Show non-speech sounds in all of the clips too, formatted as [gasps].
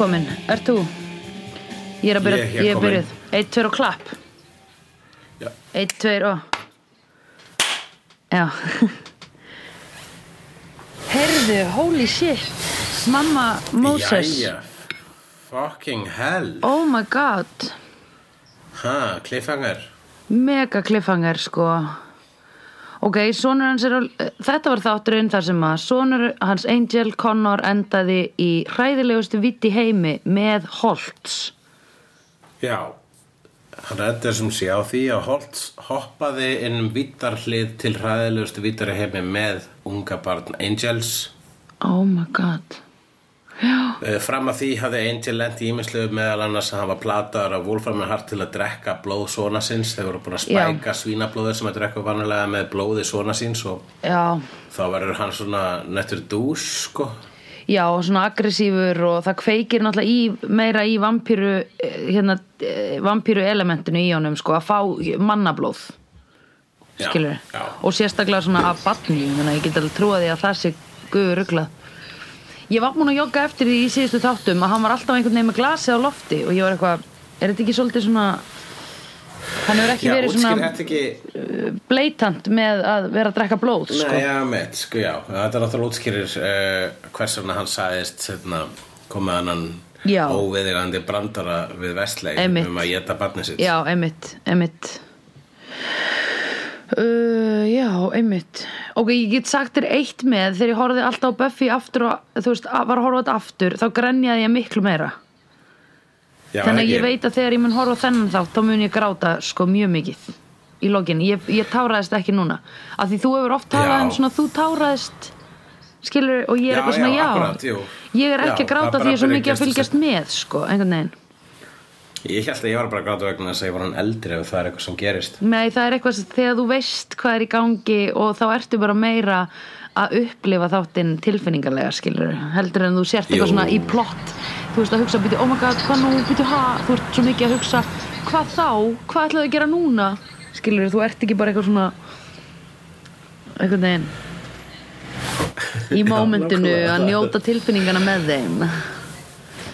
komin. Ert þú? Ég er að byrja, Ég er er byrjuð. Eitt, tveir og klapp. Já. Eitt, tveir og... Já. [laughs] Herðu, holy shit. Mamma Moses. Jæja, fucking hell Oh my god. Ha, cliffhanger Mega cliffhanger, sko. Ok, sonur hans er á... Þetta var þátturinn þar sem að sonur hans Angel Connor endaði í hræðilegustu vitt í heimi með Holtz. Já, hann endur sem sé á því að Holtz hoppaði inn um vittarhlið til hræðilegustu vittari heimi með unga barn Angels Oh my god. Eh, Fram að því hafði Angel lent í ímislegu meðal annars að hann var plataður af Wolfram Hart til að drekka blóð svona síns. Þeir voru búin að spæka svínablóðir sem að drekka vanlega með blóði svona síns og Já, þá verður hann svona nettur dús sko. Já, svona aggressífur og það kveikir náttúrulega í, meira í vampíru, eh, hérna, eh, vampíru elementinu í honum, sko, að fá mannablóð, Já, skilur já. og sérstaklega svona af batni, ég get alveg trúa því að það sé guður ruglað. Ég var múin að jogga eftir því í síðustu þáttum að hann var alltaf einhvern veginn með glasið á lofti og ég var eitthvað, er þetta ekki svolítið svona, hann hefur ekki Já, verið svona ekki uh, bleitant með að vera að drekka blóð, sko. Nei, já, mitt, sko, já Þetta er náttúrulega útskýrir uh, hvers vegna hann sagðist hérna, komið annan Já. óviðigandi brandara við Vestley Einmitt. um að geta barnið sitt Já, einmitt, einmitt uh, Já, einmitt. Ok, ég get sagt þér eitt með þegar ég horfði alltaf á Buffy aftur og þú veist, var að horfa þetta aftur þá grenjaði ég miklu meira. Já, Þannig að ekki? ég veit að þegar ég mun horfa þennan þátt þá mun ég gráta sko mjög mikið í lokin, ég, ég táraðist ekki núna. Af því þú hefur oft tárað en svona þú táraðist skilur og ég er Já, eitthvað svona já, já, akkurat, ég er ekki að gráta því ég er svo mikið að fylgjast með sko, einhvern veginn Ég held að ég var bara að gráta vegna þess að ég var hann eldri ef það er eitthvað sem gerist. Nei, það er eitthvað sem þegar þú veist hvað er í gangi og þá ertu bara meira að upplifa þáttinn tilfinningarlega skilur heldur en þú sért eitthvað Jú. svona í plott. Þú veist að hugsa, byrju, oh my god, hvað nú, byrju, ha þú ert svo mikið að hugsa, hvað þá? Hvað ætlaðu að gera núna, skilur þú ert ekki bara eitthvað svona einhvern veginn [laughs] í mómentinu að njóta tilfinningana með þeim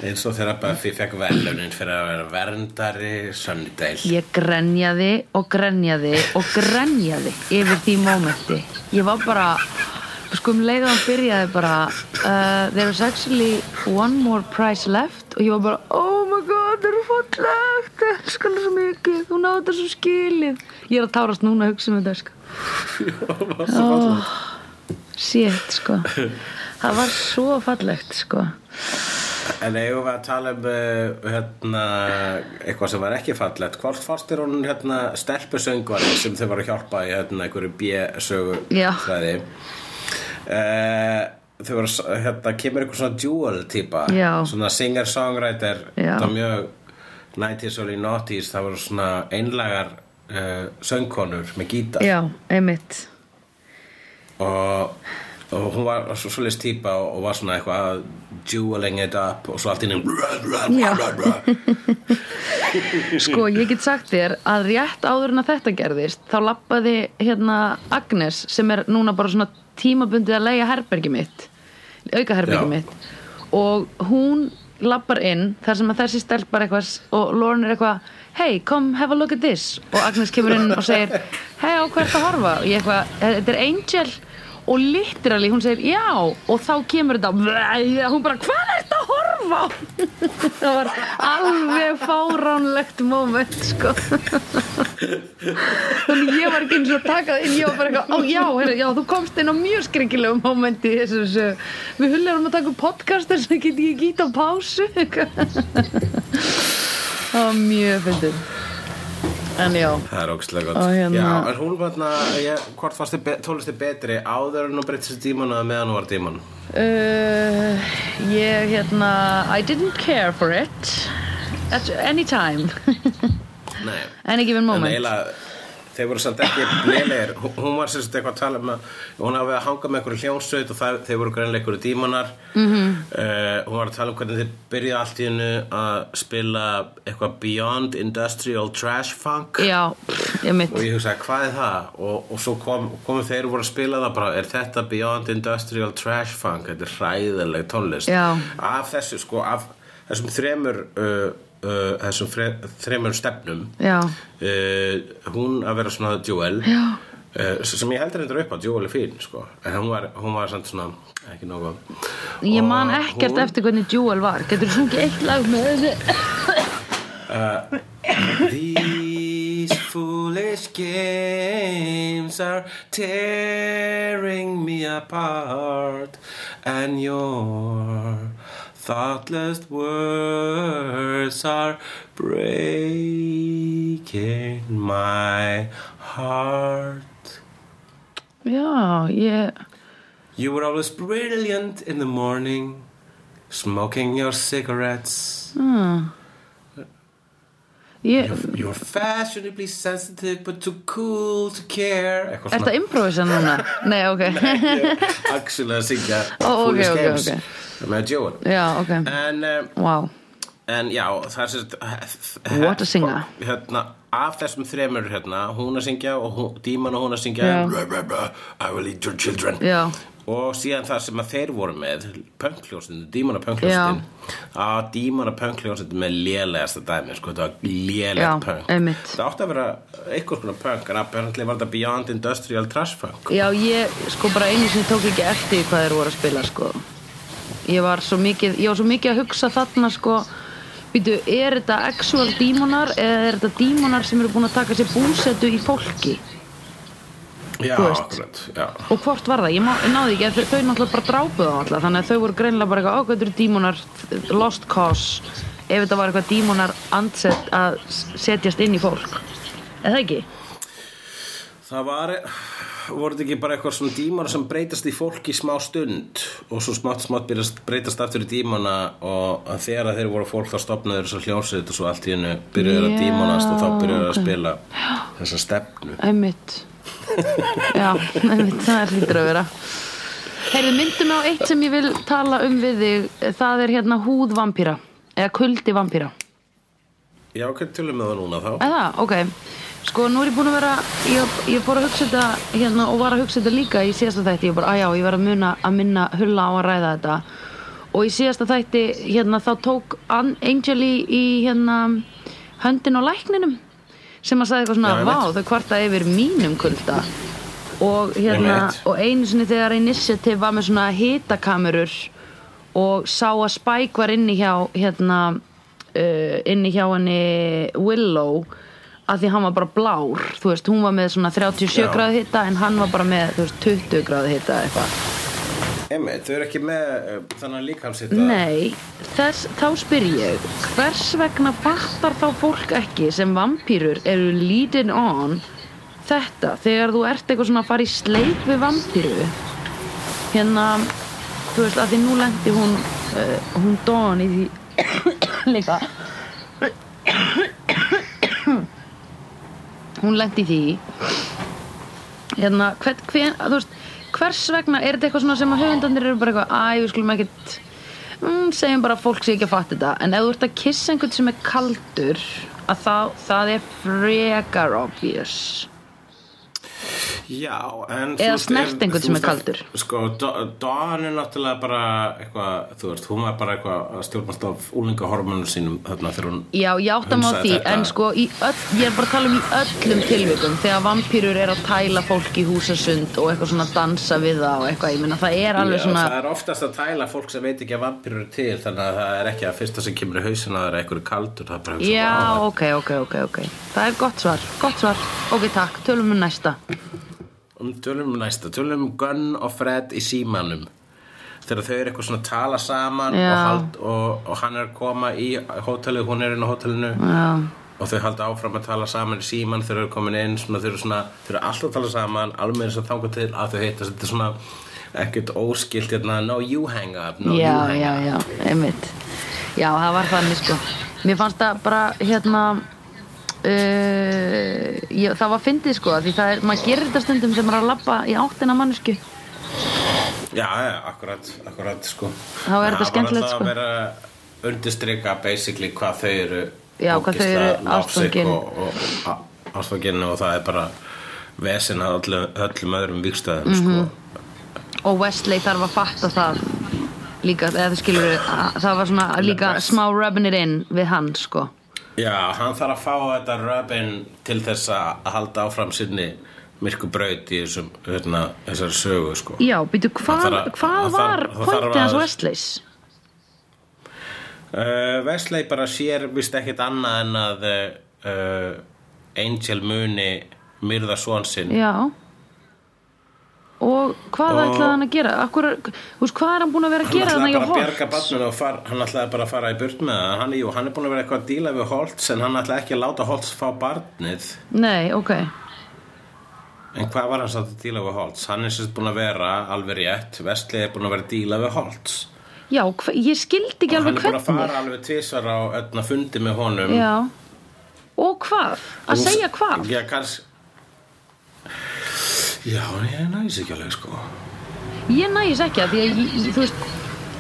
eins og þegar Buffy fekk velunin fyrir að vera verndari Sunnydale Ég grenjaði og grenjaði og grenjaði yfir því mómenti. Ég var bara, sko um leið og hann byrjaði bara, uh, there is actually one more prize left og ég var bara, oh my god, það eru fallegt, ég elskar það svo mikið, þú náðu þetta svo skilið. Ég er að tárast núna að hugsa um þetta, sko. [laughs] Oh, shit, sko. Það var svo fallegt, sko. En eigum við að tala um uh, hérna, eitthvað sem var ekki fallegt. Hvort fannst þér hún hérna, stelpusöngvari sem þau var að hjálpa í hérna, einhverju fræði uh, Þau voru, s- hérna, kemur einhver svona dual típa. Svona singer-songwriter. Það var mjög 90s og 90s Það voru svona einlagar uh, söngkonur með gítar. Já, einmitt. og, og hún var svo svolítið típa og, og var svona eitthvað að dueling it up og svo allt inn. [laughs] Sko, ég get sagt þér að rétt áður en að þetta gerðist þá lappaði hérna Agnes sem er núna bara svona tímabundið að leiga herbergi mitt auka herbergi Já. mitt. Og hún lappar inn þar sem að þessi stelpar eitthvað og Lauren er eitthvað hey, come have a look at this. Og Agnes kemur inn og segir hey, á hvert að horfa? Og ég eitthvað, þetta er Angel og literally hún segir já. Og þá kemur þetta hún bara, hvað er þetta að horfa á? [laughs] Það var alveg fáránlegt moment sko. [laughs] Þannig ég var ekki eins og að taka það inn ég var bara eitthvað, já, heyrðu, já þú komst inn á mjög skringilegu momenti þessu þessu. við hullir um að taka upp podcast þess að get ég gít á pásu [laughs] það var mjög fyndir en já. Það er ógstlega gott. Hérna- Já, en hún var þarna, hvort fannst þið be- tónlisti betri áður en hún breytti sér dímon eða meðan hún var dímon? Uh, ég hérna I didn't care for it at any time. Nei. [laughs] Any given En moment. eiginlega þeir voru samt ekki lélegir Hún- var sérst eitthvað að tala um að hún hafði að hanga með einhverju hljónsveit og það, þeir voru greinlega einhverju dímonar Mhm. -hmm. hún var að tala um hvernig þeir byrjaði allt í hennu að spila eitthvað Beyond Industrial Trash Funk já, ég og ég hugsaði hvað er það og, og svo kom, komu þeir og voru að spila það bara er þetta Beyond Industrial Trash Funk þetta er hræðileg tónlist Já. af þessu sko af þessum þremur uh, uh, þessum þre, þremur stefnum uh, hún að vera svona Já. uh, sem ég heldur endur upp á Jewel er fín sko. En hún var, hún var svona ekki nógu Ég man Og ekkert hún- eftir hvernig Jewel var. Getur þú sungið eitt lag með þessi These foolish games are tearing me apart, and your thoughtless words are breaking my heart. Já, ég You were always brilliant in the morning, smoking your cigarettes. Ég, You're, you're fashionably sensitive but too cool to care Eitthvað er þetta improvisa núna? [laughs] Nei, ok Actually að syngja [laughs] Ó, ok, Foolish ok, Games ok. Með Joel Já, ok. En, um, Wow, en já, það er sérst What a singer. hérna, Af þessum þremur hérna, hún að syngja og Díman og hún að syngja. Já. blah, blah, blah, I will eat your children. Já, og síðan það sem að þeir voru með pönkljósin, dímana pönkljósin að dímana pönkljósin með lélegasta dæmi, sko, þetta var pönk einmitt. það átti að vera eitthvað svona pönk en apparently var þetta Beyond Industrial Trash Punk já, ég sko bara einu sinni tók ekki eftir hvað þeir voru að spila sko Ég var svo mikið, ég var svo mikið að hugsa þarna sko Býtu, er þetta actual dímonar eða er þetta dímonar sem eru búin að taka sér búsetu í fólki? já, akkurat, já Og hvort var það? Ég, má, ég náði ekki þau, þau náttúrulega bara drápuðu á alla þannig að þau voru greinilega bara eitthvað ákvæður dímonar lost cause ef þetta var eitthvað dímonar ansett að setjast inn í fólk eða ekki? það var voru þetta ekki bara eitthvað svona dímana sem breytast í fólk í smá stund? Og svo smátt smátt breytast aftur í dímana og þegar að þeir voru fólk þá stopnaður þess að hljónsið og svo allt í hennu byrjuður að dímanast og þá byrjuður ok. að spila þessa stefnu. Einmitt. [laughs] Já, einmitt, það er hlýtur að vera. Heyrðu, myndum á eitt sem ég vil tala um við þig. Það er hérna húðvampíra eða kuldi vampíra. Já, ok, tölum með það núna þá. Eða, ok Sko, nú er ég búin að vera ég, ég fór að hugsa þetta hérna, og var að hugsa þetta líka í síðasta þætti. Ég bara, að já, ég var að muna að minna hulla á að ræða þetta. Og í síðasta þætti hérna, þá tók An- Angel í, hérna, höndin á lækninum sem að sagði eitthvað svona, Já, vá, þau kvarta yfir mínum kulda. Og hérna, og einu sinni þegar Initiative var með svona hitakamerur og sá að Spike var inni hjá hérna uh, inni hjá henni Willow að því hann var bara blár þú veist, hún var með svona 37 Já. gráð hitta en hann var bara með, þú veist, 20 gráð hitta eitthvað. Einmitt, þau eru ekki með uh, þannig líkamsitt Nei, þess, þá spyr ég hvers vegna fattar þá fólk ekki sem vampýrur eru leading on þetta þegar þú ert eitthvað svona að fara í sleik við vampýru hérna þú veist að því nú lendi hún uh, hún Dawn í því [coughs] líka hún lendi því. Hérna hver, hver, veist, hvers vegna er þetta eitthvað sem að höfundandir eru bara eitthvað æ, við skulum ekkit mm, segjum bara að fólk sé ekki að fatta þetta. En ef þú ert að kissa einhvern sem er kaldur að það, það er frekar obvious Já, en Eða snert er- einhvern sem er kaldur. Sko, Dawn er náttúrulega bara eitthvað, þú veist, hún var bara eitthvað að stjórnast af úlingahormonum sínum þarna þegar hún Já, ég áttam á hunsaði því, þetta. en sko öll, ég er bara að tala um í öllum tilvikum þegar vampýrur er að tæla fólk í húsasund og eitthvað svona dansa við það og eitthvað, ég meina það er alveg Já, svona það er oftast að tæla fólk sem veit ekki að vampýrur eru til þannig að það er ekki að fyrsta sem kemur í hausina það er eitthvað kaldur er Já, "Vá, ok, ok, ok, ok Það er gott svar, gott svar Ok, takk, tölum um næsta Um, tölum um næsta, tölum um Gunn og Fred í símanum. Þegar þau eru eitthvað svona að tala saman Já. og, hald, og, og hann er að koma í hótelið, hún er inn á hótelinu. Já, og þau halda áfram að tala saman í síman þegar þau eru komin inn svona, þau eru svona, þau eru alltaf að tala saman alveg eins og þangað til að þau heitast þetta er svona ekkert óskilt hérna, no you hang up, no já, you hang já, up. já, einmitt. Já, það var þannig sko. Mér fannst það bara, hérna uh, ég, það var fyndið sko því það er, maður gerir þetta stundum sem er að labba í áttina mannesku Já, já, akkurat, akkurat sko Þá er þetta skemmtilegt, Það sko. var alltaf að vera að undirstrika basically hvað þau eru Já, hvað þau eru lafsik ástfangin. og, það er bara vesen að öllum, öllum öðrum vikstöðum Mhm. sko og Wesley þarf að fatta það líka, eða skilur það var svona líka smá rubbing it in við hann sko Já, hann þarf að fá þetta röpinn til þess að halda áfram sinni myrku braut í þessum, hérna, þessari sögu sko. Já, býtu, hvað, að- hvað var pointið hans Wesleys? Uh, Wesley bara sér vist ekkit annað en að uh, Angel muni myrða svon sinn. Já og hvað Og- ætlaði hann að gera? Akkur, veist, hvað er hann búin að vera að Hann gera ætlaði þannig bara að bjarga og far, hann ætlaði bara að fara í burt með það. Hann, hann er búin að vera eitthvað að díla við Holtz en hann ætlaði ekki að láta Holtz fá barnið. Nei, ok. En hvað var hann satt að díla við Holtz? Hann er sérst búin að vera alveg rétt. Wesley er búin að vera að díla við Holtz. Já, ég skildi ekki og hann alveg er búin að hvernig. fara alveg tvisvar á öllna fundi með honum. Já. Og hvað? Að Þú- segja hvað? Já, kanns Já, ég næs ekki alveg sko Ég nægis ekki að því að ég, þú veist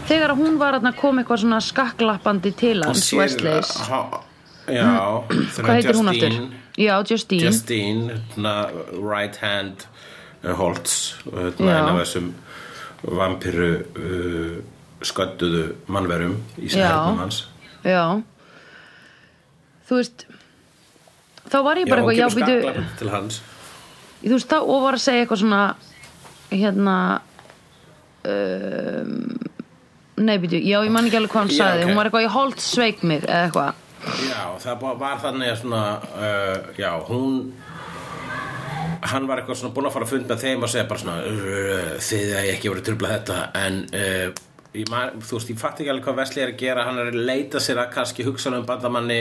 þegar hún var að koma eitthvað svona skakklappandi til hans ha- Já, Hvað heitir hún aftur? Já, Justine, Justine, hérna, right hand uh, Holtz, hérna, Já. einn af þessum vampiru uh, sködduðu mannverum í Já. sérnum hans. Já Þú veist þá var ég bara hún eitthvað já, býtu, skaklar til hans. Þú veist þá og var að segja eitthvað svona hérna um, nei býtu, já ég man ekki alveg hvað hann Já, sagði ok. hún var eitthvað í Holt sveik mig eða eitthvað Já, það bara- var þannig að svona, uh, já, hún, hann var eitthvað svona búinn að fara að fund með þeim og segja bara svona, uh, þið að ég ekki verið trubla þetta, en uh, ég, man, þú veist, ég fatt ekki alveg hvað Vesli er að gera, hann er að leita sér að kannski hugsanum bandamanni,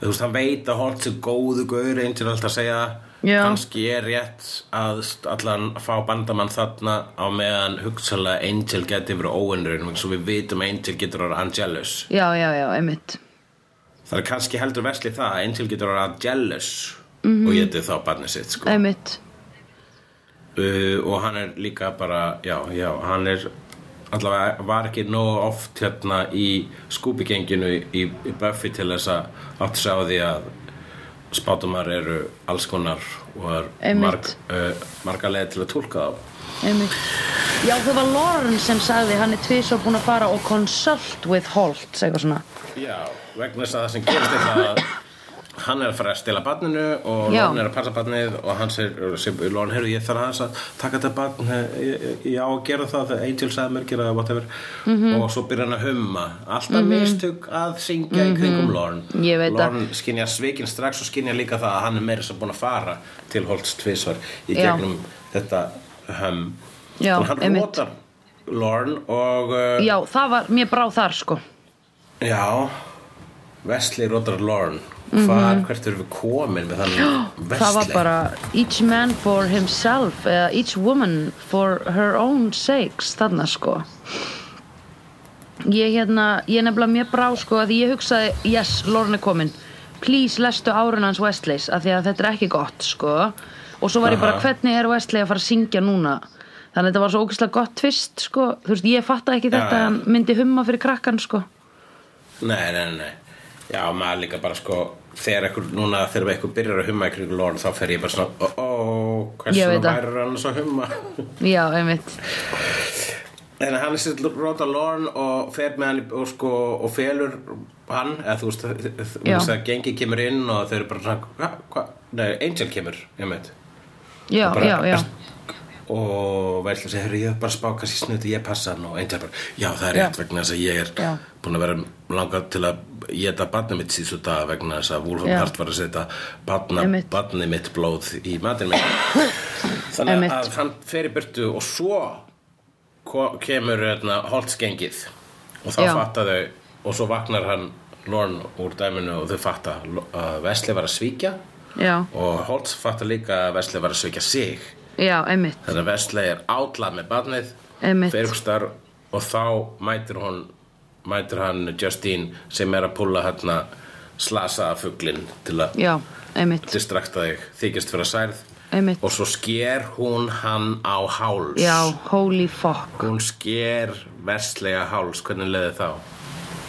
þú veist, hann veit að Holt sér góðu gaur, einn til alltaf að segja, Já. Kannski er rétt að allan fá bandamann þarna á meðan hugsanlega Angel geti verið óvinnurinn, svo við vitum að Angel getur að vera Angelus. já, já, já, einmitt Það er kannski heldur versli það að Angel getur að vera jealous og getið þá barnið sitt sko. einmitt, uh, og hann er líka bara já, já, hann er allavega var ekki nógu oft hérna í skúpigenginu í, í Buffy til þess að átt sig á því að spátumar eru alls konar og er marg, uh, marga leið til að túlka þá. Einmitt. Já það var Lauren sem sagði hann er tvís og búin að fara og consult with Holt eitthvað svona. Já, vegna þess að það sem gerist er það að hann er að fara að stela barninu og Já. Lorne er að passa barnið og hann segir Lorne, heyrðu, ég þarf aðeins að taka þetta barn ég, ég, á að gera það Angel sagði mér gera það, whatever Mhm. og svo byrja hann að humma alltaf mistug að syngja í kringum Mhm. Það. Lorne skinja svikin strax og skinja líka það að hann er meira sem búin að fara til Holtz tvisvar í Já. gegnum þetta hum Já, hann rótar Lorne og uh, já, það var, mér brá þar sko Já, Wesley Rodder Lorne Hvar, hvert erum við komin með þannig? [gasps] Mhm. það var bara each man for himself eða each woman for her own sakes þarna sko. Ég hérna ég nefnilega mér brá sko að ég hugsaði yes, Lorne er komin. Please lestu árun hans Westleys af því að þetta er ekki gott sko. Og svo var ég bara hvernig er Westley að fara að syngja núna? Þannig að þetta var svo ógeðslega gott tvist sko. Þú veist ég fatta ekki þetta að já. hann myndi humma fyrir krakkan sko. Nei, nei, nei Já, maður líka bara sko Þegar ekkur, núna þegar ekkur byrjar að humma ykkur Lorne þá fer ég bara svona Ó, ó, hversu veit það. væri hann svo humma [laughs] já, einmitt En hann er sér Rodder Lorne og fer með hann í- og sko og felur hann eða þú veist, veist að gengi kemur inn og þau eru bara svona hva, hva? Nei, Angel kemur, ég veit já, bara, já, já, og segja, "Heyrðu, ég er bara að spá kannski snuti, ég passa hann og Angel bara, já það er rétt vegna þess að ég er Já. búin að vera langað til að geta barnið mitt síðustu dag vegna þess að. Hart var að setja barnið mitt blóð í matinn minn [coughs] þannig Einmitt. að hann fer í burtu og svo kemur hérna, holtskengið og þá Já. fatta þau og svo vaknar hann Lorne úr dæminu og þau fatta að Vesli var að svíkja já, og Holtz fatta líka að Vesli var að svíkja sig já, einmitt. Þannig að Vestley er átlað með barnið starf og þá mætir hún mætir hann Justine sem er að púla hérna slasaða fuglinn til að já, distrakta þig, þykist fyrir að særð. Einmitt. Og svo sker hún hann á háls. Já, holy fuck. Hún sker verslega háls. Hvernig leði þá?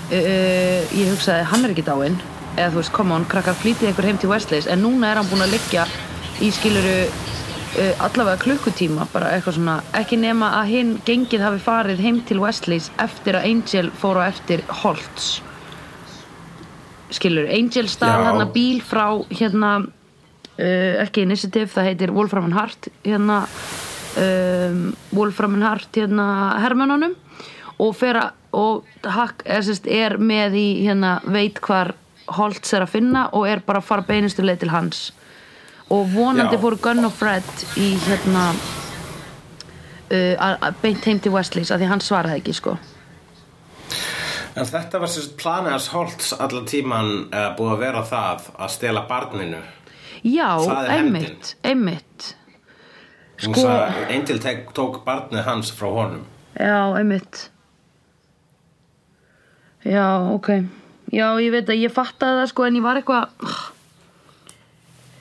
uh, ég hugsaði, hann er ekki dáinn. Eða þú veist, come on, krakkar flýtið ykkur heim til Westleys en núna er hann búinn að liggja í skiluru allavega klukkutíma bara eitthvað svona, ekki nema að hinn gengið hafi farið heim til Westleys eftir að Angel fór á eftir Holtz. Skilur, Angel stað hann bíl frá hérna uh, ekki Initiative, það heitir Wolfram and Hart hérna um, Wolfram and Hart hérna hermönunum og fer að og Hack sérst, er með í hérna veit hvar Holtz er að finna og er bara að fara beinustu leið til hans og vonandi fóru Gunn og Fred í hérna uh, beint heim til Westleys af því hann svaraði ekki sko. En þetta var sérst planið hans Holtz allan tíman uh, búið að vera það að stela barninu. Já, einmitt, einmitt. Sko... Angel tek, tók barnið hans frá honum. Já, einmitt. Já, ok. Já, ég veit að ég fattaði það sko en ég var eitthvað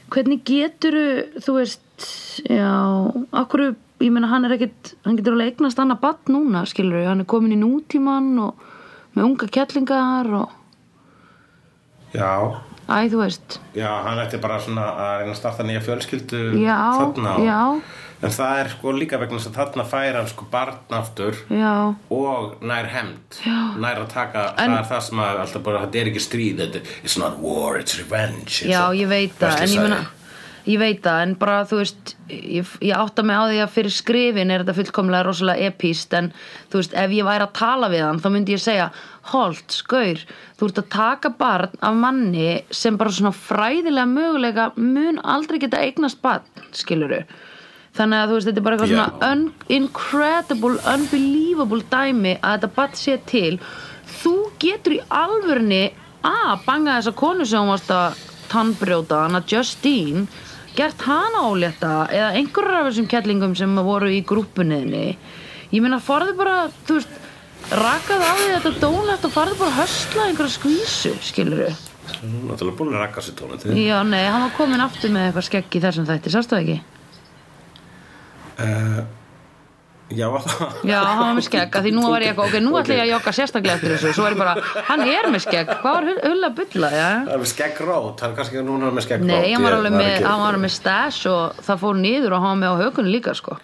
Hvernig geturðu, þú veist Já, akkur ég meina hann er ekkit, hann getur alveg eignast annað batt núna, skilur hann er komin í nútíman og með unga kettlingar og, Já æ, þú veist Já, hann ætti bara svona að reyna að starta nýja fjölskyldu Já, þarna og- já. En það er sko líka vegna þess að þarna fær hann sko barn aftur Já, og nær hemd Já. nær að taka, En- það er það sem að alltaf bara, þetta er ekki stríð þetta, it's not war, it's revenge Já, og ég veit það, en ég sagði. ég veit það, en bara þú veist ég, ég átta mig á því að fyrir skrifin er þetta fullkomlega rosalega epíst en þú veist, ef ég væri að tala við hann þá myndi ég segja, Holt, Skaur þú ert að taka barn af manni sem bara svona fræðilega mögulega mun aldrei geta eignast barn skiluru þannig að þú veist, þetta er bara eitthvað Já. svona un incredible, unbelievable dæmi að þetta barn sé til. Þú getur í alvörni að banga þessa konu sem hún varst að tannbrjóta, hana Justine gert hana ólétta eða einhverjar af þessum kettlingum sem voru í grúppuniðni ég meina farðu bara, þú veist rakaði á því þetta dónlegt og farðu bara að hösla einhverja skvísu, skilur er náttúrulega búin að rakka sér til já, nei, hann var komin aftur með eitthvað skegg í þessum þætti, sástu það ekki? uh, Já, var það Já, hann var með skegg, því nú var ég eitthvað, ok, nú ætla ég að jogga sérstaklega eftir þessu, svo var ég bara, hann er með skegg, hvað var hull- hull að bulla, já? Það er með skeggrót, hann er kannski núna með skeggrót Nei, hann var alveg með, hann var með stash og það fór niður og hann var með á hökunni líka, sko.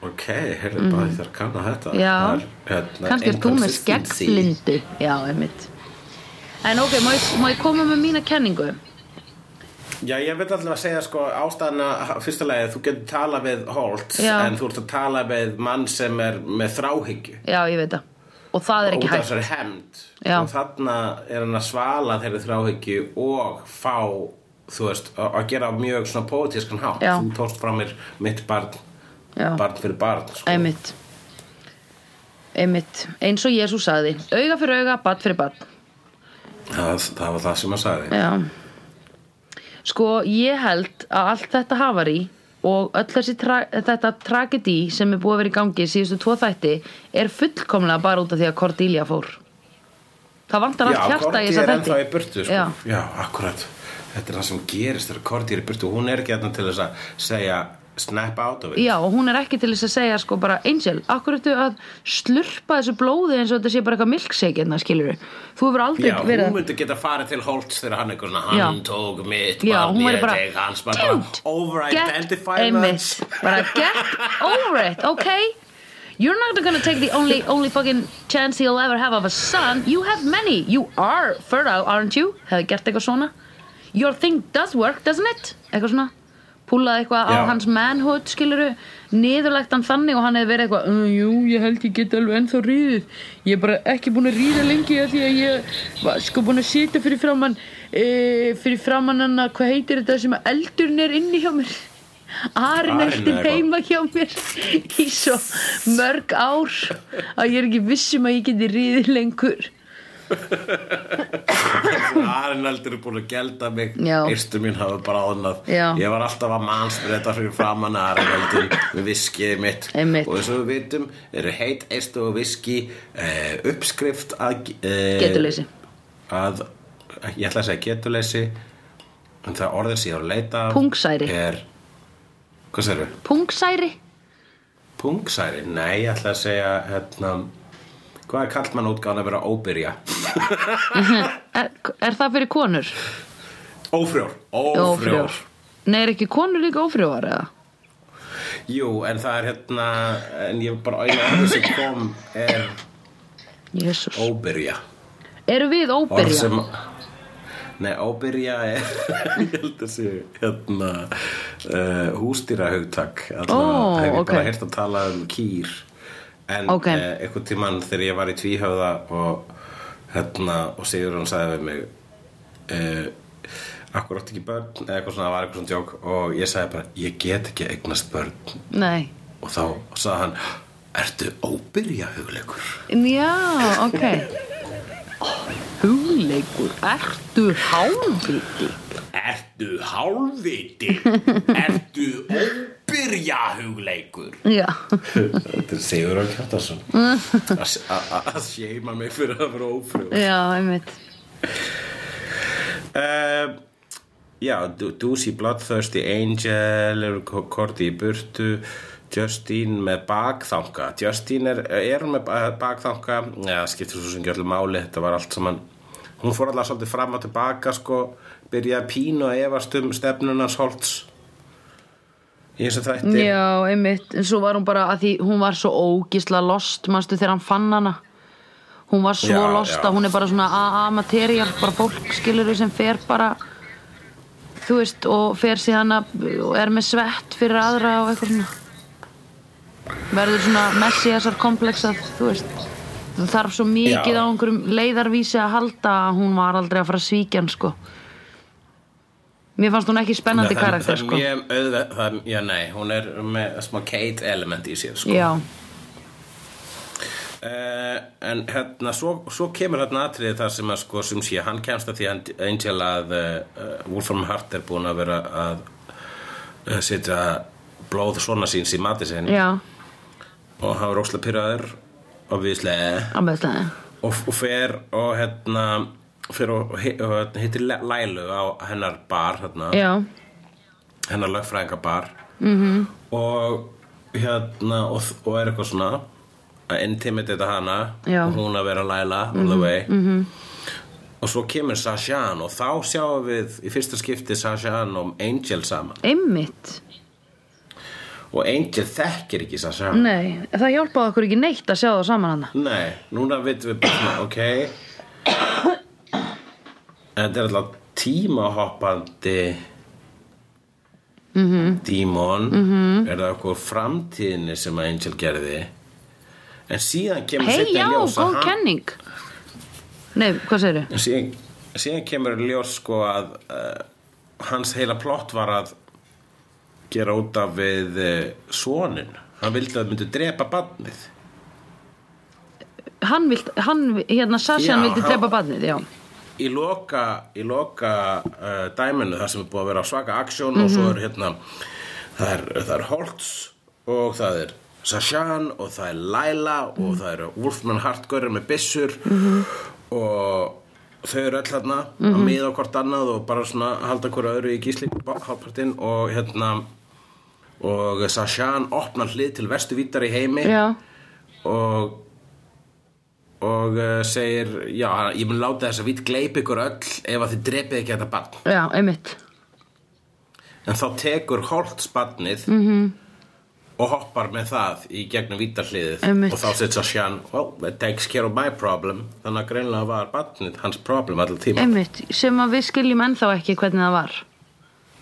Ok, heyrðu bara þér kanna þetta Já, Það er, hérna, kannski er þú með skeggblindu, já, einmitt. En ok, má ég, má ég koma með mína kenningu? Já, ég vil alltaf að segja sko ástæðana fyrsta lagi, þú getur tala við Holt Já. en þú ert að tala við mann sem er með þráhyggju Já, ég veit það. Og það er ekki hægt. hemd Já. og þarna er hann að svala þeirri þráhyggju og fá þú veist, að að gera mjög svona pólitískan hátt Já. þú tókst frá mér mitt barn Já. barn fyrir barn sko. Einmitt. Einmitt. Eins og Jésús sagði, auga fyrir auga, bad fyrir bad. það, það var það sem hann sagði Já Sko ég held að allt þetta hafari og öll þessi tra þetta tragedy sem er búið að vera í gangi síðustu tvo þætti er fullkomlega bara út af því að Cordelia fór Það vantar allt hjarta í er ennþá í þætti burtu sko. Já. Akkurat Þetta er það sem gerist þegar Korti er í burtu Hún er ekki þarna til þess að segja snap out of it. Já, og hún er ekki til þess að segja sko bara Angel, akkur ertu að slurpa þessu blóði eins og þetta sé bara eitthvað milkshake hérna, skilur Þú hefur aldrei Já, verið hún myndi geta farið til Holtz þegar hann eitthvað svona, Já. hann tók mitt Já, barn, ég bara, tek hans bara, over-identify einmitt, much bara get over it, okay You're not gonna take the only only fucking chance he'll ever have of a son. You have many, you are fertile, aren't you? Hefði gert eitthvað svona. Your thing does work, doesn't it? Eitthvað svona Púlaði eitthvað á hans manhood, skiluru Niðurlegt hann þannig og hann hefði verið eitthvað uh, Jú, ég held ég get alveg ennþá ríðið. Ég er bara ekki búin að ríða lengi af Því að ég var sko búin að sitja fyrir framann e, Fyrir framann hann að Hvað heitir þetta sem að eldurinn er inni hjá mér? Arinn eitthvað. heima hjá mér Í svo mörg ár Að ég er ekki vissum að ég geti ríðið lengur Arnaldur er búin að gelda mig Já. Eirstur mín hafa bara Já. Ég var alltaf að mannsbreyta fyrir framann Arnaldur með viskið mitt Einmitt. Og eins og við vitum eru heit eistu og viski eh, uppskrift að eh, Getuleysi. að ég ætla að segja getuleysi en það orðið sem ég var að leita Pungsæri. er, hvað segirðu? Pungsæri? Pungsæri? Nei, ég ætla að segja hérna, hvað er kallt mann útgáðan að vera óbyrja? Er, er það fyrir konur? Ófrjór, ófrjór. Nei, er ekki konur líka ófrjóar eða? Jú, en það er hérna en ég bara einu orðið sem kom er Jésús. óbyrja Eru við óbyrja? sem Nei, óbyrja er [laughs] ég held að sé hérna uh, hústýra hugtak Ó, ég ok. bara heyrt að tala um kýr en Ok. okay. uh, einhvern tímann þegar ég var í tvíhöfða og hérna og Sigurðun sagði við mig uh, akkur átti ekki börn eða eitthvað svona, það var eitthvað svona djók og ég sagði bara, ég get ekki eignast börn Nei. og þá sagði hann ertu óbyrja hugleikur Já, ok. [laughs] Hugleikur, ertu hálfviti? Ertu hálfviti? [laughs] Ertu óbyrja hugleikur? Já. Þetta er Sigur Örn Kjartarsson að séma mig fyrir að vera ófrjóð Já, einmitt. uh, Já, Doozy Bloodthirsty Angel eru korti í burtu Justine með bakþanga Justine er, er með ba- bakþanga Já, skiptir svo sem öllu máli Þetta var allt saman Hún fór alltaf svolítið fram og tilbaka sko Byrjaði pínu að efast um stefnunars holts Í þessu þætti Já, einmitt. En svo var hún bara að því hún var svo ógisla lost, manstu þegar hann fann hana. Hún var svo Já, lost já. að hún er bara svona A-material, bara fólk skilur sem fer bara, þú veist, og fer síðan að, og er með svett fyrir aðra og eitthvað svona. Verður svona messiasar komplexað, þú veist. Það þarf svo mikið Já. á einhverjum leiðarvísi að halda að hún var aldrei að fara að svíkja hann, sko. Mér fannst hún ekki spennandi það, karakter, það er sko. mjög auðveg það, er- Já, nei, hún er með smá Kate element í sér sko. Já, Uh, en hérna, svo, svo kemur hérna atriði það sem að sko sem sé, hann kemst að því að Angel að uh, Wolfram Hart er búin að vera að uh, setja blóð svona síns í mati sinn já, og hann var óslega pyrraður og viðslega það. og, og fer og hérna og, og, hi- og hérna, hittir Le- Lælu á hennar bar hérna, hennar lögfræðingabar -hmm. og hérna og, og er eitthvað svona að intimidata hana Já. og hún að vera Laila all the way -hmm. og svo kemur Sashan og þá sjáum við í fyrsta skipti Sashan og Angel saman einmitt. og Angel þekkir ekki Sashan Nei, það hjálpaði okkur ekki neitt að sjá það saman hana. Nei, núna veitum við bara ok En þetta er alltaf tímahoppandi -hmm. dímon -hmm. er það okkur framtíðinni sem að Angel gerði en síðan kemur Hei, seinna í já, ljós góð kenning. Nei, hvað segirðu? en síðan, síðan kemur ljós sko að uh, hans heila plott var að gera út af við uh, sonin hann vildi að það myndi drepa badnið Hann, vilt, hann hérna, Sassan Já, vildi drepa badnið, já. Í loka, í loka uh, dæminu þar sem er búið að vera svaka aksjón og svo er hérna það er, það er Holtz og það er Sashan og það er Laila og það eru Wolfman Hartgörður með byssur og þau eru öll hérna að miða á hvort annað og bara svona halda hverju öðru í gísli hálfpartinn og hérna og Sashan opnar hlið til vestu vítar í heimi Já, og og uh, segir já, ég mun láta þess að vít gleip ykkur öll ef að þið drepið ekki þetta barn já, einmitt. en þá tekur Holtz barnið -hmm. og hoppar með það í gegnum vítarhliðið og þá sett Sashan well, that takes care of my problem þannig að greinlega var barnið hans problem allir tíma Einmitt, sem að við skiljum ennþá ekki hvernig það var.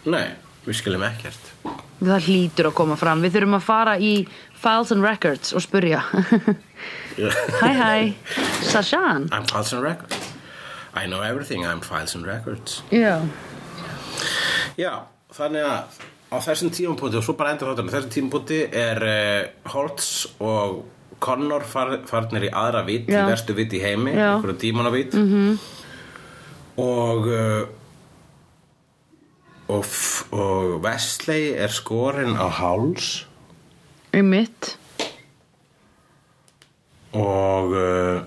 nei, við skiljum ekkert Það hlýtur að koma fram. Við þurfum að fara í Files and Records og spurja. hæ, hæ, Sashan. I'm files and records. I know everything, I'm files and records. Já, Já, þannig að á þessum tímapunkti og svo bara endur þáttunum þessum tímapunkti er uh, Holtz og Connor far, farnir í aðra vitt, í verstu vitt í heimi einhverju dímonavitt mm -hmm. og uh, og, og Wesley er skorinn á háls einmitt. og uh,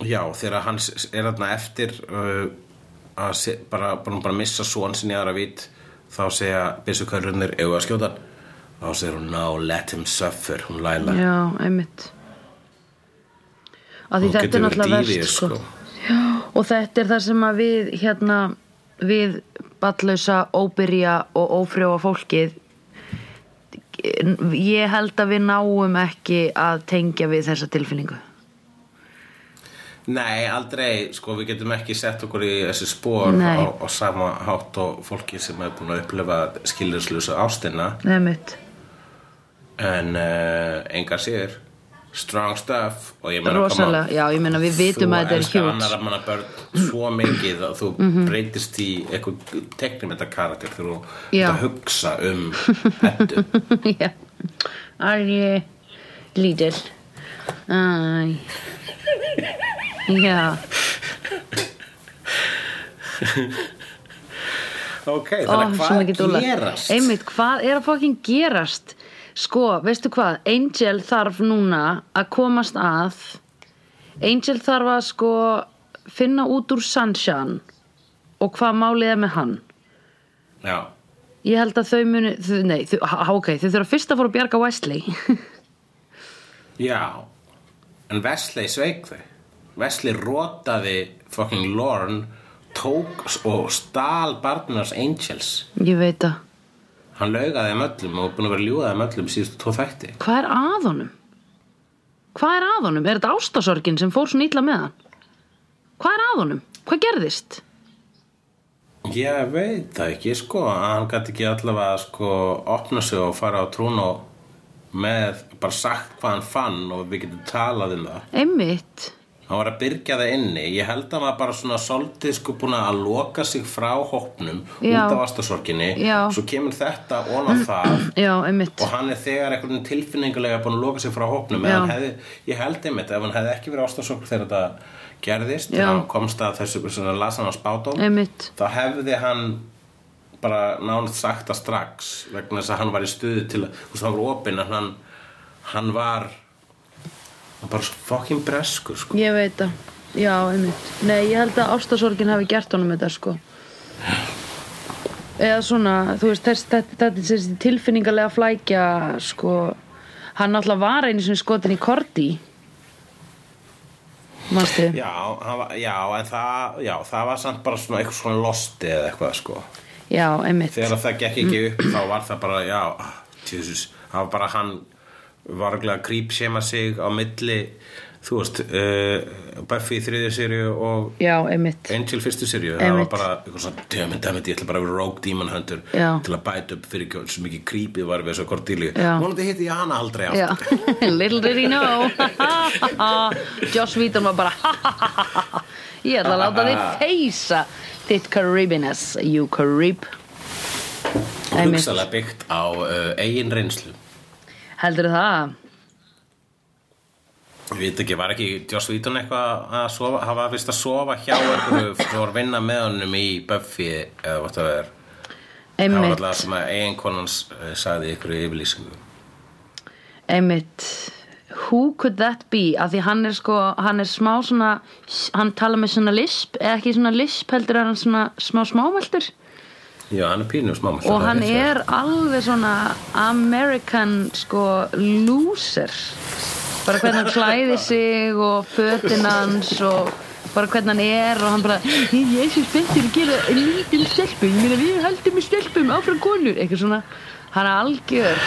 Já, þegar hann s- er þarna eftir uh, að se, bara, bara, bara missa svon sinni aðra vít þá segja byssukörlunir egu að skjóta hann þá segir hún now let him suffer hún læla já, einmitt að því Hún þetta er náttúrulega verst sko. sko. Og þetta er það sem að við hérna, við ballausa, óbyrja og ófrjóa fólkið ég held að við náum ekki að tengja við þessa tilfinningu Nei, aldrei, sko, við getum ekki sett okkur í þessi spór Nei. á, á sama hátt og fólki sem er búin að upplifa skiljurslusa ástina Nefnitt. en uh, engar sér strong stuff. Og ég meina rosalega, já, ég meina við vitum að þetta er Þú elskar hjút annar manna börn svo mikið að þú Mhm. breytist í eitthvað teknum þetta karakter þegar þú ert að hugsa um [laughs] hættu já. Er ég lítil æ. Já, Ok, þannig að mikið hvað gerast? einmitt, hvað er að fokkin gerast sko, veistu hvað? Angel þarf núna að komast að. Angel þarf að sko finna út úr Sunshine og hvað málið er með hann. Já, ég held að þau muni þau, nei, þau, ok, þau þurfa fyrst að fóra að bjarga Wesley. [laughs] Já. En Wesley sveik þau. Wesley rótaði fucking Lorne tók og stál barnars Angels. Ég veit að Hann laugaði þeim öllum og búin að vera ljúgaði þeim öllum síðustu tvo þætti Hvað er að honum? Hvað er að honum? Er þetta ástasorgin sem fór svona illa með hann? Hvað er að honum? Hvað gerðist? Ég veit það ekki sko hann gæti ekki allavega sko opna sig og fara á trún og með bara sagt hvað hann fann og við getum talað um það Einmitt. Hann var að byrgja það inni. Ég held að hann var bara svona svolítið sko búin að loka sig frá hópnum Já. út af astasorginni Já. svo kemur þetta on á það Já, og hann er þegar einhvern tilfinningulega búin að loka sig frá hópnum. Hefði, ég held einmitt ef hann hefði ekki verið ástasorg þegar þetta gerðist hann komst að þessu svona las hann á spátum þá hefði hann bara nánast sagt það strax vegna þess að hann var í stuði til að þú veist hann var opinn en hann hann var hann bara svo fucking breskur sko. Ég veit það. Já, einmitt. Nei, ég held að ástasorgin hafi gert honum þetta, sko. Eða svona, þú veist, þetta, er þessi tilfinningalega flækja, sko. Hann alltaf var einu sinni skotin í Korti. Manstu? já, var, já, en það já, það var samt bara svona eitthvað svona losti eða eitthvað sko Já, einmitt. þegar það gekk ekki upp þá var það bara, já, Jesus það var bara hann var ekki að krýpsema sig á milli þú veist uh, Buffy í þriðju serju og Já. Angel fyrstu serju það var bara eitthvað svona döminn, döminn, ég ætla bara að vera rogue demon hunter Já. til að bæta upp fyrir ekki svo mikið creepy var við þessu Já. vonandi hitti ég hana aldrei [laughs] little did he know [laughs] Joss Whedon var bara [laughs] Ég ætla að láta þig feysa þitt Caribiness, you Carib Einmitt. hugsalega byggt á uh, eigin reynslu Heldur það? Ég veit ekki, var ekki Joss Whedon eitthvað að sofa, hafa vist að sofa hjá einhverju sem var að vinna með honum í Buffy eða hvað það er það var alltaf sem að uh, sagði einhverju yfirlýsingu. Einmitt. Who could that be? Af því hann er sko, hann er smá svona hann tala með svona lisp eða ekki svona lisp heldur er hann svona smá smáveldur Já, hann er pínu smámælt og hann er alveg svona American sko loser. Bara hvernig hann klæði [laughs] sig og fötin hans og bara hvernig hann er og hann bara ég er svo spenntur að gera lítil stelpu. Ég meina við heldum með stelpum áfram konur. Eitthvað svona. Hann er algjör.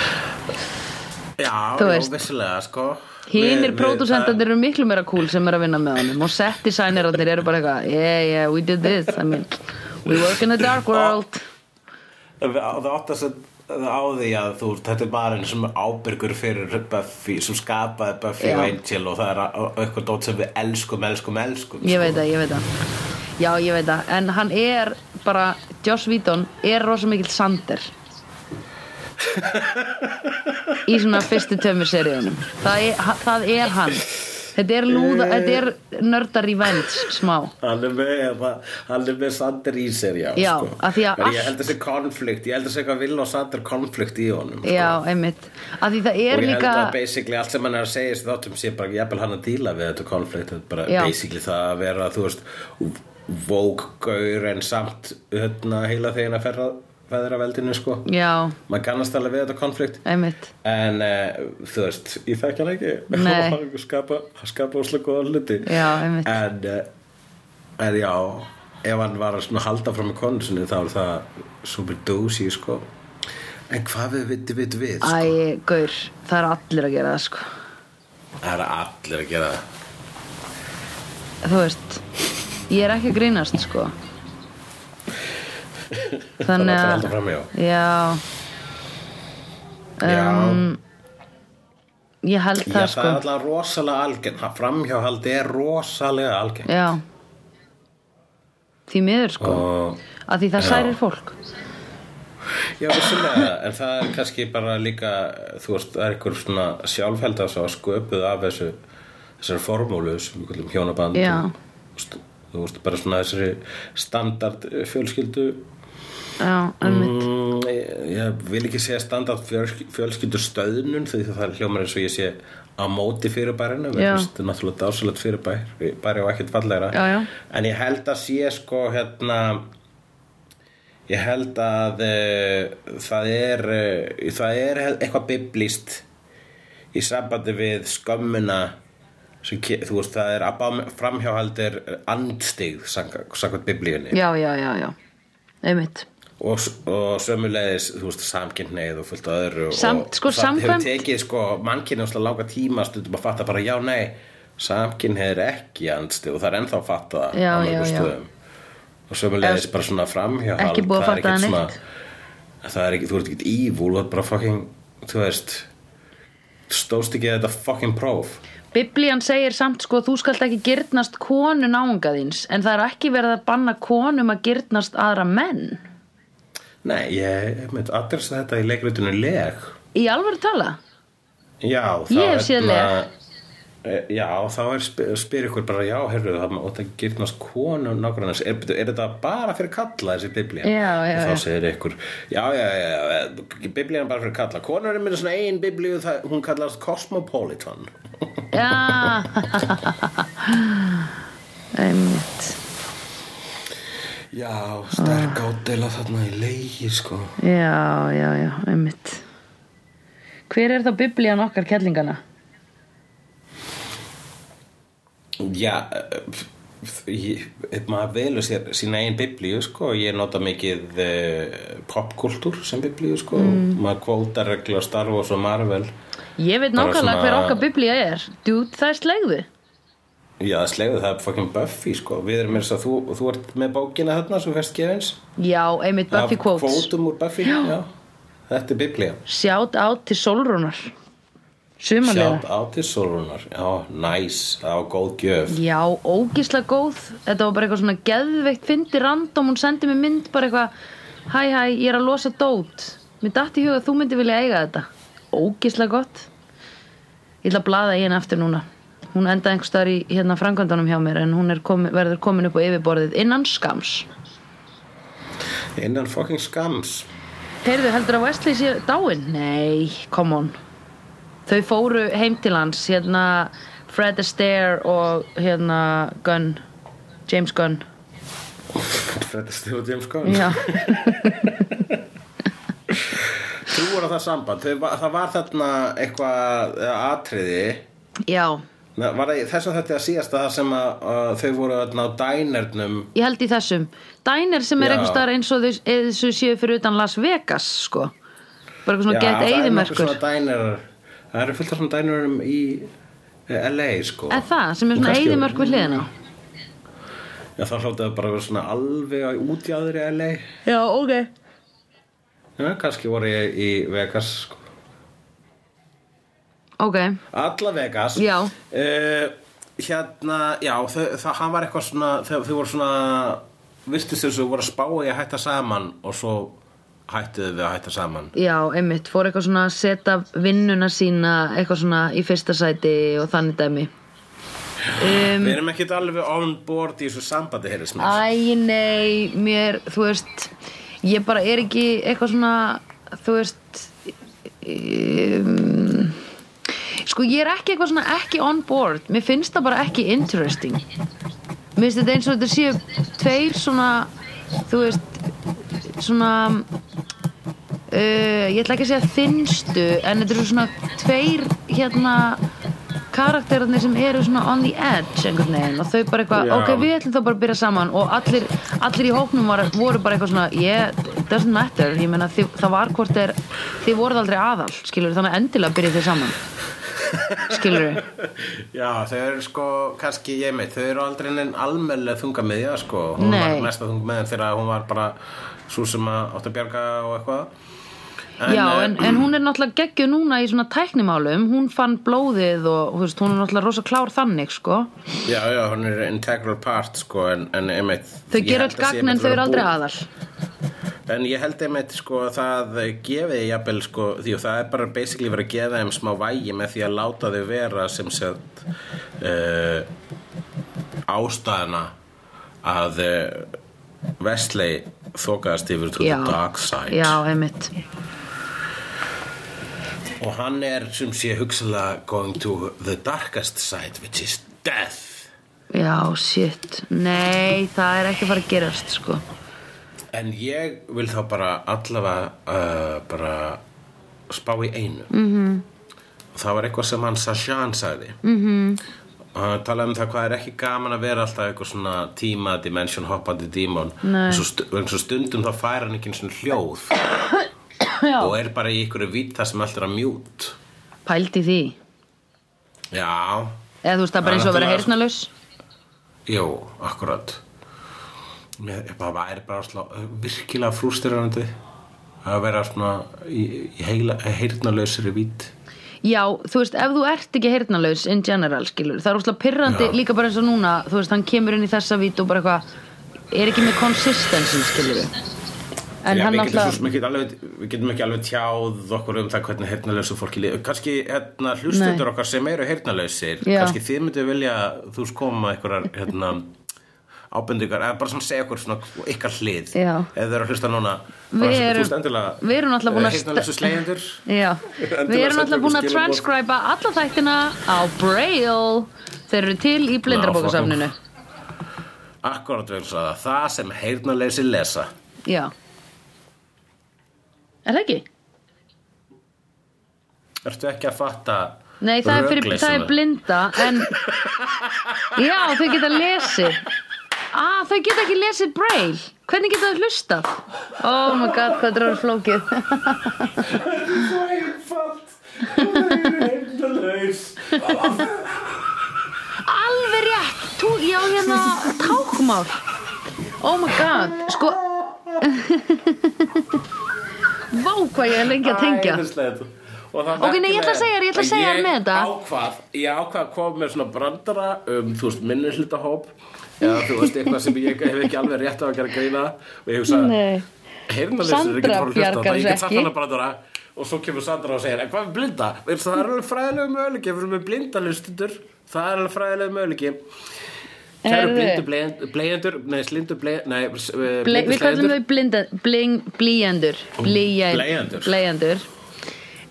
Já, já, vissilega, sko. Hinnir pródúsentarnir eru miklu meira cool sem er að vinna með honum og set designirarnir eru bara eitthvað yeah yeah we did this. I mean we work in a dark world Það átt að á því að þú, þetta er bara sem er ábyrgur fyrir Buffy, sem skapaði Buffy Já. og Angel og það er eitthvað dót sem við elskum, elskum, elskum Ég sko. veit það, ég veit það. Já, ég veit það, en hann er bara, Joss Whedon er rosa mikill Sander [laughs] í svona fyrstu tömur seríunum. Það það er hann Þetta er lúða, þetta er nördar revenge smá Hann er með, með Sander í sér, já, Já, sko. að En allt- Ég held þessi konflikt, ég held þessi eitthvað Vil og Sander konflikt í honum sko. Já, einmitt það er Og ég líka held að basically allt sem hann er að segja þáttum sé bara jafnvel hann að díla við þetta konflikt bara Já. basically það að vera, þú veist Vókgaur en samt hérna heila þegar að ferra feðra veldinu, sko. Já, Maður kannast alveg við þetta konflikt. Einmitt. En uh, þú veist, ég þekki hann ekki. [laughs] Nei. Skapa, skapa úslega góða hluti. Já, einmitt. En, uh, en já ef hann var að svona halda fram í konu sinni þá er það super dósi sko. en hvað við viti við við sko? Æ, gaur, það er allir að gera það sko. Það er allir að gera það. Þú veist Ég er ekki að grínast sko [laughs] Þannig að já. Já. Já, um, Ég held já það það sko. er alltaf rosalega algengt. Framhjáhaldi er rosalega algengt. Já. Því miður sko. Og Af því það Já. særir fólk. Já, vissulega, en það er kannski bara líka, þú veist, það er einhver svona sjálfhælda svo sköpuð af þessu, þessari formúlu sem við kallum hjónaband. Já. og, þú veist, bara svona þessari standard fjölskyldu Já, einmitt mm, ég, ég vil ekki segja standard fjölsk- fjölskyldu stöðnun því það er hljómar eins og ég sé á móti fyrirbærinu, þetta er náttúrulega dásalegt fyrirbæri bæri og ekkert fallegra. Já, já. en ég held að sé sko hérna ég held að uh, það er uh, það er eitthvað biblíst í sambandi við skömmina sem, þú veist, það er framhjáhaldir andstig samkvæmt biblíunni. Já, já, já, já. Einmitt og, og sömulegis, samkynneið og fullt af öðru Samt- og sko, það hefur tekið sko mannkynni áslega langa tíma stundum að fatta bara já, nei, samkynneið er ekki andstig og það er ennþá að fatta Já, á já, já. og sömulegis bara svona framhjáhald Ekki búið að fatta það svona- það er ekki, þú ert ekki ívúl þú ert bara fucking, þú veist stóðst ekki þetta fucking próf. Biblían segir samt sko þú skalt ekki gyrnast konu náunga þíns en það er ekki verið að banna konum að gyrnast aðra menn nei, ég mynd adressa þetta í leikritinu leg Í alvöru tala? Já, Ég hef séð hérna- Eh, Já, þá er spyr, ykkur bara já, heyrðu, það gyrnast konu nágrannars, er, er þetta bara fyrir kalla þessi biblía? Já, já, og þá já. segir ykkur, já, já, já, já biblían er bara fyrir kalla, konur er með svona ein biblíu, hún kallast Cosmopolitan Já [laughs] Einmitt Já, sterk ádela þarna í leigi, sko. Já, já, já, einmitt. Hver er þá biblían okkar kellingana? Já, eh, ég, maður velur sér sína einn biblíu, sko. Ég nota mikið uh, popkultúr sem biblíu, sko. Mm. maður kvótar reglu á Star Wars og Marvel. Ég veit nákvæmlega svona- hver okkar biblía er. Dude, það er slegðu Já, slegðu, það er fucking Buffy, sko. Við erum þess að þú, þú ert með bókina þarna svo fyrst gefins. Já, einmitt Buffy Af quotes. Kvótum úr Buffy, já. Þetta er biblía. Sjátt át til Sumarlega. Sjátt á til Sólrunar Já, næs, það var góð gjöf. Já, ógislega góð. Þetta var bara eitthvað svona geðveikt Fyndi random, hún sendi mér mynd bara eitthvað Hæ, hæ, ég er að losa dót. Mér datt í huga að þú myndi vilja eiga þetta. Ógislega gott. Ég ætla að blaða í henni aftur núna Hún endaði einhvers staðar í hérna framkvæmdanum hjá mér En hún komi, verður komin upp á yfirborðið innan skams. Innan fucking skams? Heyrðu, heldur að Wesley sé dáinn? Nei, come on. Þau fóru heim til hans Hérna Fred Astaire og hérna Gunn James Gunn. [laughs] Fred Astaire og James Gunn? Já, [laughs] Trúar á það samband. Það var þarna eitthvað atriði. Já Nei, Var það í þessum þetta að síðasta það sem að, að þau voru á dænernum? Ég held í þessum. Diner sem er Já. einhvers staðar eins og þau eða þau séu fyrir utan Las Vegas sko. Bara eitthvað svona Já, gett er dænerar Það eru fullt af svona dænerum í eh, LA sko. Er það sem er svona eyðimörk við hliðina? Já, þá hljótaðu bara að vera svona alveg útjáður í LA Já, ok. Já, kannski voru ég í Vegas sko. Ok, Alla Vegas. Já. Eh, Hérna, já, þau, það, hann var eitthvað svona þau, þau voru svona Vistist þessu, voru að spá í að hætta saman Og svo hættuðu við að hætta saman. Já, einmitt Fór eitthvað svona að setja vinnuna sína Eitthvað svona í fyrsta sæti og þannig dæmi. Um, Við erum ekkert alveg on board í þessu sambandi Æ, nei, mér, þú veist ég bara er ekki eitthvað svona þú veist um, sko ég er ekki eitthvað svona ekki on board, mér finnst það bara ekki interesting. Mér finnst þetta eins og þetta séu tveir svona þú veist svona uh, ég ætla ekki að segja þinnstu en þetta eru svona tveir hérna karakterarnir sem eru svona on the edge einhvern veginn. Og þau bara eitthvað, ok við ætlum þá bara að byrja saman. Og allir, allir í hóknum var, voru bara eitthvað svona yeah, doesn't matter, ég meina þið, það var hvort er, þið voruð aldrei aðal skilur þannig að endilega byrja þið saman skilur [laughs] Já, þau eru sko, kannski ég meit, þau eru aldrei neinn almennilega þunga með já, sko. Hún Nei. var mesta þunga með þegar hún var bara svo sem að átti að bjarga og eitthvað. Já, eh, en, en hún er náttúrulega geggju núna í svona tæknimálum, hún fann blóðið og veist, hún er náttúrulega rosa klár þannig, sko. Já, já, hún er integral part, sko, en, en einmitt... Þau ég held öll að sé gagn en þau eru aldrei aðal. En ég held einmitt, sko, að það gefi jafnvel, sko, því og það er bara basically verið að gefa þeim smá vægi með því að láta þau vera sem sett uh, ástæðana að uh, Wesley þókaðast yfir the dark side. já, einmitt. Og hann er sem sé hugsalega going to the darkest side, which is death. Já, shit. Nei, það er ekki að fara að gerast, sko. En ég vil þá bara allavega uh, bara spá í einu. Mm -hmm. Það var eitthvað sem hann Sashan sagði. Mm -hmm. Og hann talaði um það hvað er ekki gaman að vera alltaf eitthvað svona tíma dimension hoppandi dímon. Nei. En svo, stu, stundum þá fær hann ekki einu svona hljóð [coughs] og er bara í ykkur vitt það sem allt er að mjút. Pældi því. Já, Eða þú veist, það bara eins og vera heyrnalaus. Jú, akkurat Mér bara er bara slá, virkilega frústirandi að vera svona í, í heila, heyrnalausri vít Já, þú veist, ef þú ert ekki heyrnalaus in general, skilur, það er úrslega pyrrandi Já. líka bara eins og núna, þú veist, hann kemur inn í þessa vít og bara eitthvað, er ekki með consistency, skilur En Já, við, getum, alltaf, svo, við, getum alveg, við getum ekki alveg tjáð okkur um það hvernig heyrnalausu fólki liður kannski hérna, hlustundur okkar sem eru heyrnalausir Já. kannski þið myndu vilja þú veist koma einhverjar hérna, ábendingar, eða bara svona segja okkur svona ykkar hlið, Já. eða þau eru að hlusta núna Við erum- við erum náttúrulega búin að [laughs] já, [laughs] Endilega við erum alltaf búin að transcriba alla þættina á Braille, þeir eru til í blindrabókasafninu. Akkurat vegna það. Sem heyrnaleysi lesa. Já. Er það ekki? Ertu ekki að fatta Nei, það er, fyrir, það er blinda en [laughs] Já, þau geta lesið Ah, þau geta ekki lesið Braille. Hvernig geta þau hlustað? Oh my god, hvað orðið flókið. Svo einfalt Það er heyrnalaus Alveg rétt. Tú, Já, hérna, tákmál Oh my god, sko [laughs] Vá, hvað ég er lengi að tengja. Það Ok, nei, ég ætla að segja þér, ég ætla að segja þér með þetta. Ég ákvað, ég ákvað að koma með svona brandara um, þú veist, minni hlutahóp eða þú veist, eitthvað sem ég hef ekki alveg rétt á að gera greina og ég hugsa, Nei. heyrnarleysir er ekki fór að hlusta þetta, ég get sagt hana brandara og svo kemur Sandra og segir, en hvað er blinda? Það er alveg fræðilegu möguleiki, ef við erum með blinda hlustundur, það er alveg fræðilegu möguleiki. Kæru blindu bleiendur, nei, slindu bleið, nei, Ble, blindu Við kallum þau blinda, Blíjendur. Bleiendur. Bleijendur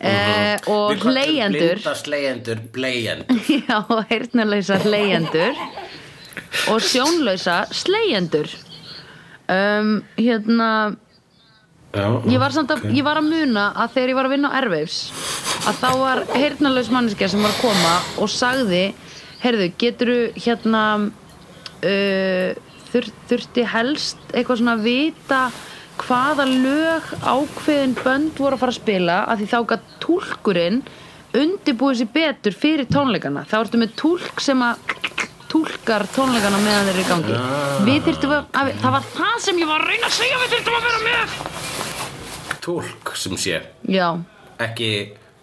eh, Og Við köllum hleyendur Blinda slegjendur, bleiendur [laughs] Já, heyrnalausa hleyendur Og sjónlausa slegjendur um, Hérna Já, ég var, samt að, ég var að muna að þegar ég var að vinna á Airwaves að þá var heyrnalaus manneskja sem var að koma og sagði heyrðu, geturðu hérna uh, þur, þurfti helst eitthvað svona að vita hvaða lög ákveðin bönd voru að fara að spila að því þá gat túlkurinn undirbúið sér betur fyrir tónleikana. Þá ertu með túlk sem að túlkar tónleikana meðan þeir eru í gangi. Við þyrftum að, að, það var það sem ég var að reyna að segja við þyrftum að vera með. Túlk sem sé. Já, Ekki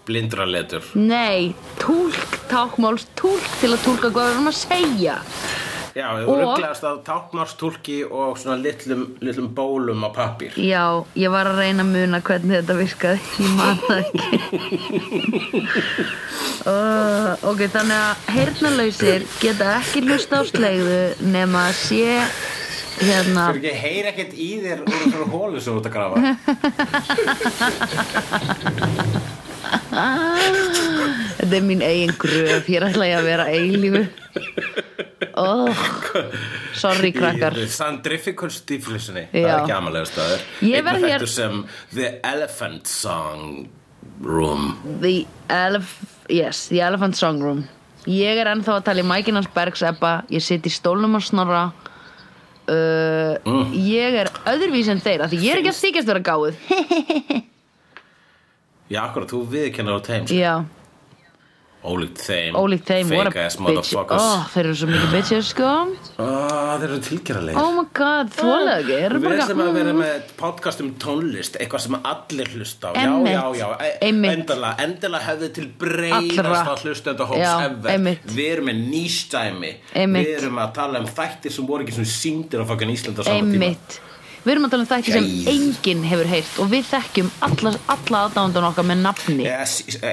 blindraletur Nei, túlk, tákmáls, túlk til að túlka hvað við erum að segja Já, þú rugglaðast að táknárstúlki og svona litlum, litlum bólum á pappír. Já, ég var að reyna að muna hvernig þetta virkaði. Ég man það ekki. Uh, ok, þannig að heyrnalausir geta ekki hlusta á slegðu nema að sé hérna Fyrir ekki, heyr ekkert í þér úr einhverju hólu sem þú ert að grafa [laughs] Þetta er mín eigin gröf, hér ætla ég að vera eilífu. Oh, Sorry krakkar. Sandrifical Stiflisinni Það er ekki amalega staður Ég verð hér- hér sem The Elephant Song Room. The, elef yes, the Elephant Song Room. Ég er ennþá að tala í mækinans Bergseppa Ég sitt í stólnum að snorra. Uh, Ég er öðruvís en þeir af Því ég er ekki að þykjast vera gáð [laughs] Já, akkurat, þú viðkennar á þeim sko. Já, Ólíkt þeim ólíkt þeim what a bitch. oh, Þeir eru svo mikið [gasps] bitches sko. Oh, Þeir eru tilgerðarlega Oh my god, eru Við ætlum að vera með podcast um tónlist Eitthvað sem allir hlusta á. Einmitt. Já, já, já, e- Einmitt. endilega Endilega hefði til breyðast þetta hóps Já. Við erum með nýstæmi. Við erum að tala um þættir sem voru ekki sem síndir á fokkan Ísland á sama tíma. Einmitt Við erum að tala um þætti sem enginn hefur heyrt og við þekkjum alla, alla aðdándan okkar með nafni Ja,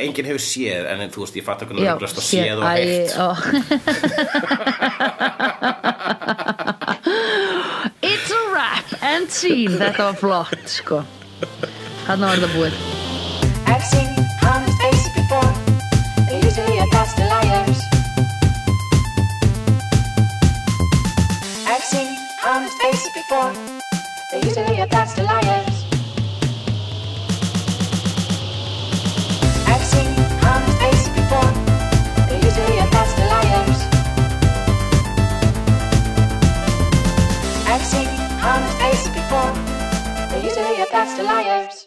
enginn hefur séð en þú veist, ég fatt okkur Já, rugglast að séð- séð og heyrt. [laughs] It's a rap and scene Þetta var flott sko Þarna var þetta búið I've seen honest faces before. They're usually a pass to liars. I've seen honest faces before. They're usually a pass to liars. I've seen honest faces before. They're usually a pass to liars. I've seen honest faces before. They're usually a pass to liars.